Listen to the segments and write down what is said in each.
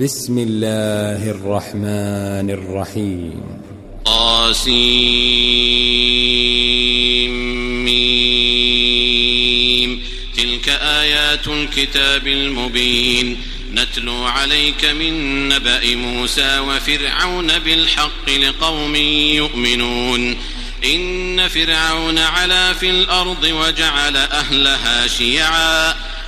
بسم الله الرحمن الرحيم. طاسيم تلك آيات الكتاب المبين. نتلو عليك من نبأ موسى وفرعون بالحق لقوم يؤمنون. إن فرعون علا في الأرض وجعل أهلها شيعا.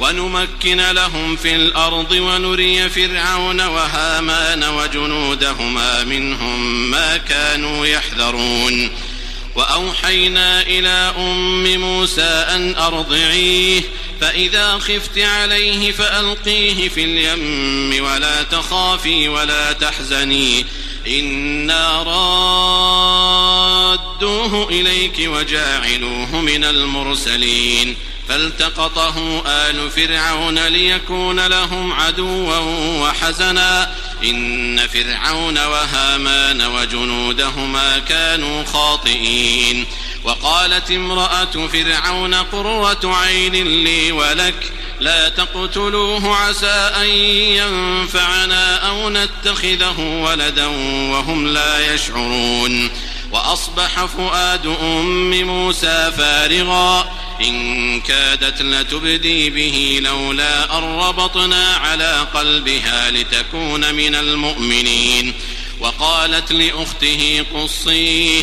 ونمكن لهم في الأرض ونري فرعون وهامان وجنودهما منهم ما كانوا يحذرون. وأوحينا إلى أم موسى أن أرضعيه فإذا خفت عليه فألقيه في اليم ولا تخافي ولا تحزني. إنا رادوه إليك وجاعلوه من المرسلين. فالتقطه آل فرعون ليكون لهم عدوا وحزنا. إن فرعون وهامان وجنودهما كانوا خاطئين. وقالت امرأة فرعون قرة عين لي ولك لا تقتلوه عسى أن ينفعنا أو نتخذه ولدا وهم لا يشعرون. وأصبح فؤاد أم موسى فارغا. إن كادت لتبدي به لولا أن ربطنا على قلبها لتكون من المؤمنين. وقالت لأخته قصيه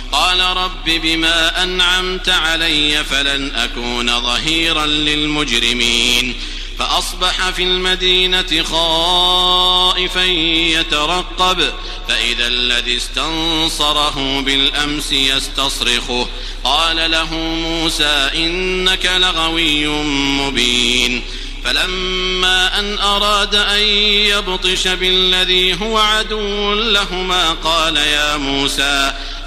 قال رب بما أنعمت علي فلن أكون ظهيرا للمجرمين. فأصبح في المدينة خائفا يترقب فإذا الذي استنصره بالأمس يستصرخه. قال له موسى إنك لغوي مبين. فلما أن أراد أن يبطش بالذي هو عدو لهما قال يا موسى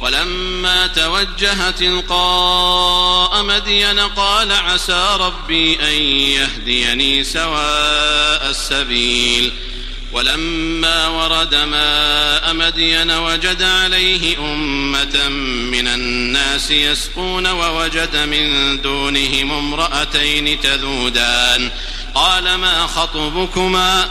ولما توجه تلقاء مدين قال عسى ربي أن يهديني سواء السبيل. ولما ورد ماء مدين وجد عليه أمة من الناس يسقون ووجد من دونهم امرأتين تذودان. قال ما خطبكما؟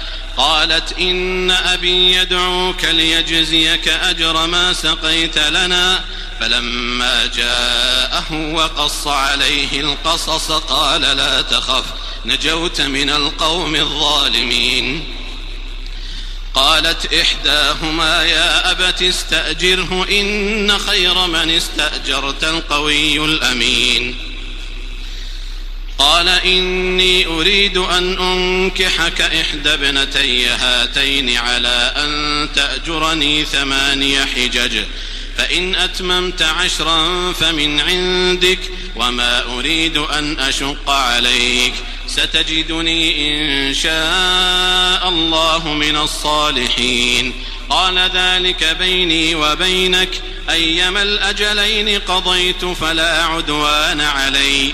قالت إن أبي يدعوك ليجزيك أجر ما سقيت لنا. فلما جاءه وقص عليه القصص قال لا تخف نجوت من القوم الظالمين. قالت إحداهما يا أبت استأجره إن خير من استأجرت القوي الأمين. قال إني أريد أن أنكحك إحدى ابنتي هاتين على أن تأجرني ثماني حجج فإن أتممت عشرا فمن عندك وما أريد أن أشق عليك. ستجدني إن شاء الله من الصالحين. قال ذلك بيني وبينك أيما الأجلين قضيت فلا عدوان علي.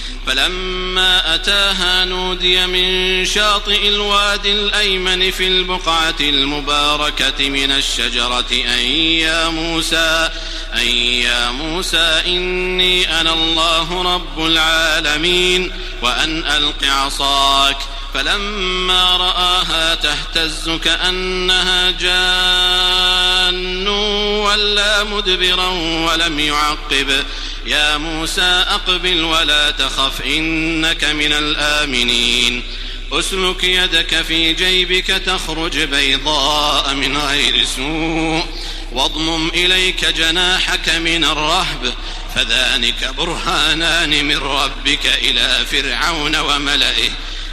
فلما أتاها نودي من شاطئ الوادي الأيمن في البقعة المباركة من الشجرة أن يا موسى أن يا موسى إني أنا الله رب العالمين وأن ألق عصاك. فلما رآها تهتز كأنها جان ولا مدبرا ولم يعقب. يا موسى أقبل ولا تخف إنك من الآمنين. أسلك يدك في جيبك تخرج بيضاء من غير سوء. واضمم إليك جناحك من الرهب فذلك برهانان من ربك إلى فرعون وملئه.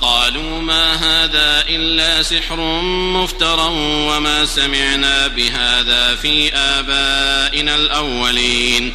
قالوا ما هذا إلا سحر مفترى وما سمعنا بهذا في آبائنا الأولين.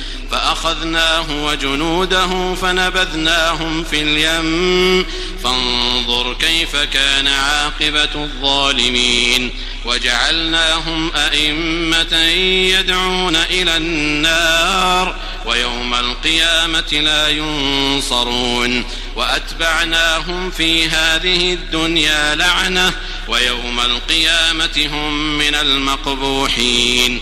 فأخذناه وجنوده فنبذناهم في اليم. فانظر كيف كان عاقبة الظالمين. وجعلناهم أئمة يدعون إلى النار. ويوم القيامة لا ينصرون. وأتبعناهم في هذه الدنيا لعنة. ويوم القيامة هم من المقبوحين.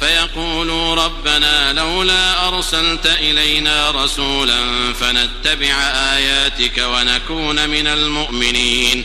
فيقولوا ربنا لولا أرسلت إلينا رسولا فنتبع آياتك ونكون من المؤمنين.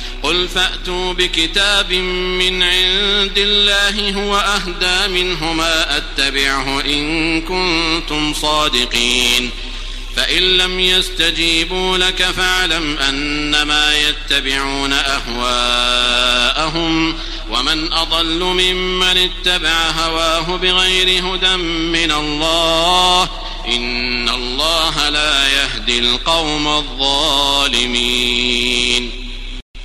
قل فأتوا بكتاب من عند الله هو أهدى منهما أتبعه إن كنتم صادقين. فإن لم يستجيبوا لك فاعلم أنما يتبعون أهواءهم ومن أضل ممن اتبع هواه بغير هدى من الله إن الله لا يهدي القوم الظالمين.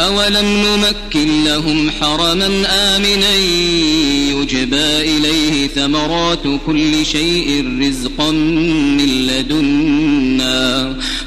أولم نمكن لهم حرما آمنا يجبى إليه ثمرات كل شيء رزقا من لدنا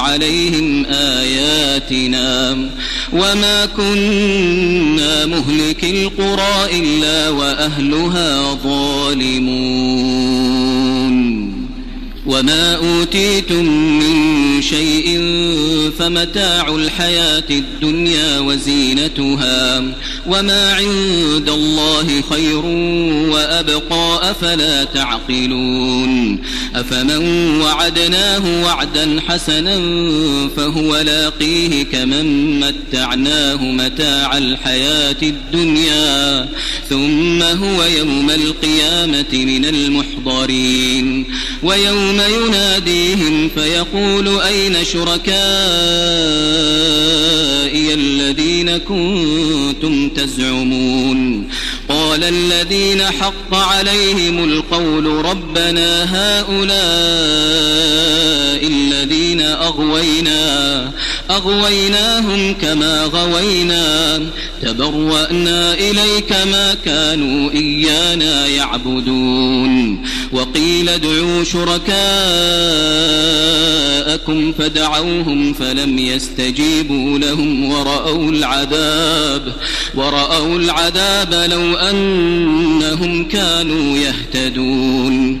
عليهم آياتنا وما كنا مهلك القرى إلا وأهلها ظالمون وما أوتيتم من شيء فمتاع الحياة الدنيا وزينتها وما عند الله خير وأبقى أفلا تعقلون أفمن وعدناه وعدا حسنا فهو لاقيه كمن متعناه متاع الحياة الدنيا ثم هو يوم القيامة من المحضرين ويوم يناديهم فيقول أين شركائي الذين كنتم تزعمون؟ قال الذين حق عليهم القول ربنا هؤلاء الذين أغوينا أغويناهم كما غوينا. تبرأنا إليك ما كانوا إيانا يعبدون. وقيل ادعوا شركاءكم فدعوهم فلم يستجيبوا لهم ورأوا العذاب ورأوا العذاب لو أنهم كانوا يهتدون.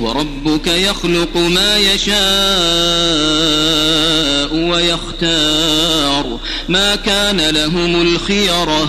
وربك يخلق ما يشاء ويختار. ما كان لهم الخيرة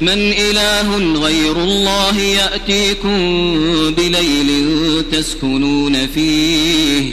من إله غير الله يأتيكم بليل تسكنون فيه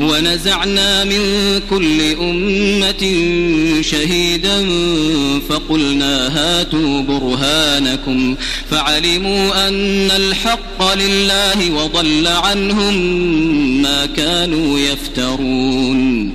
ونزعنا من كل أمة شهيدا فقلنا هاتوا برهانكم فعلموا أن الحق لله وضل عنهم ما كانوا يفترون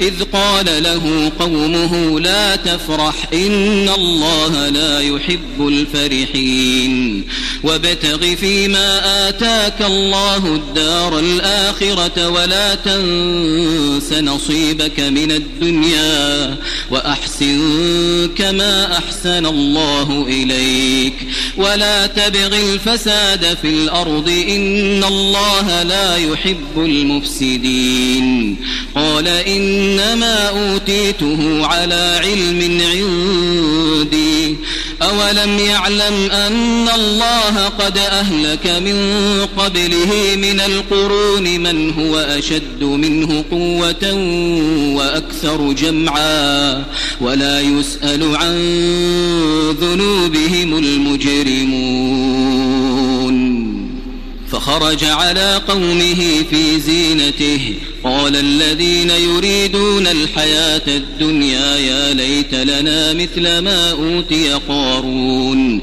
إذ قال له قومه لا تفرح إن الله لا يحب الفرحين وابتغ فيما آتاك الله الدار الآخرة ولا تنس نصيبك من الدنيا وأحسن كما أحسن الله إليك ولا تبغ الفساد في الأرض إن الله لا يحب المفسدين قال إنما أوتيته على علم عندي. أولم يعلم أن الله قد أهلك من قبله من القرون من هو أشد منه قوة وأكثر جمعا ولا يسأل عن ذنوبهم المجرمون. فخرج على قومه في زينته قال الذين يريدون الحياة الدنيا يا ليت لنا مثل ما أوتي قارون.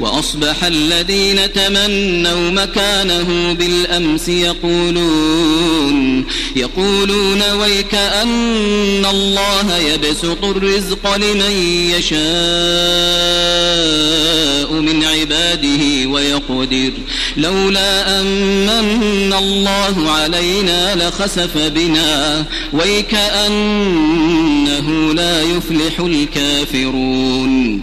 وأصبح الذين تمنوا مكانه بالأمس يقولون يقولون ويك أن الله يبسط الرزق لمن يشاء من عباده ويقدر. لولا أمن الله علينا لخسف بنا. ويكأنه لا يفلح الكافرون.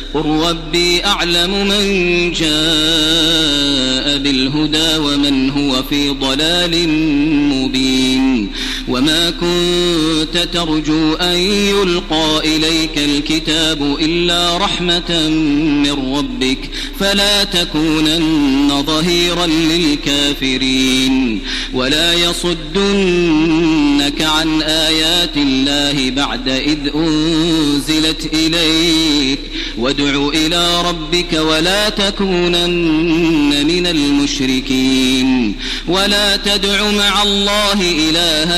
قل ربي أعلم من جاء بالهدى ومن هو في ضلال مبين وما كنت ترجو أن يلقى إليك الكتاب إلا رحمة من ربك فلا تكونن ظهيرا للكافرين ولا يصدنك عن آيات الله بعد إذ أنزلت إليك وادع إلى ربك ولا تكونن من المشركين ولا تدع مع الله إلها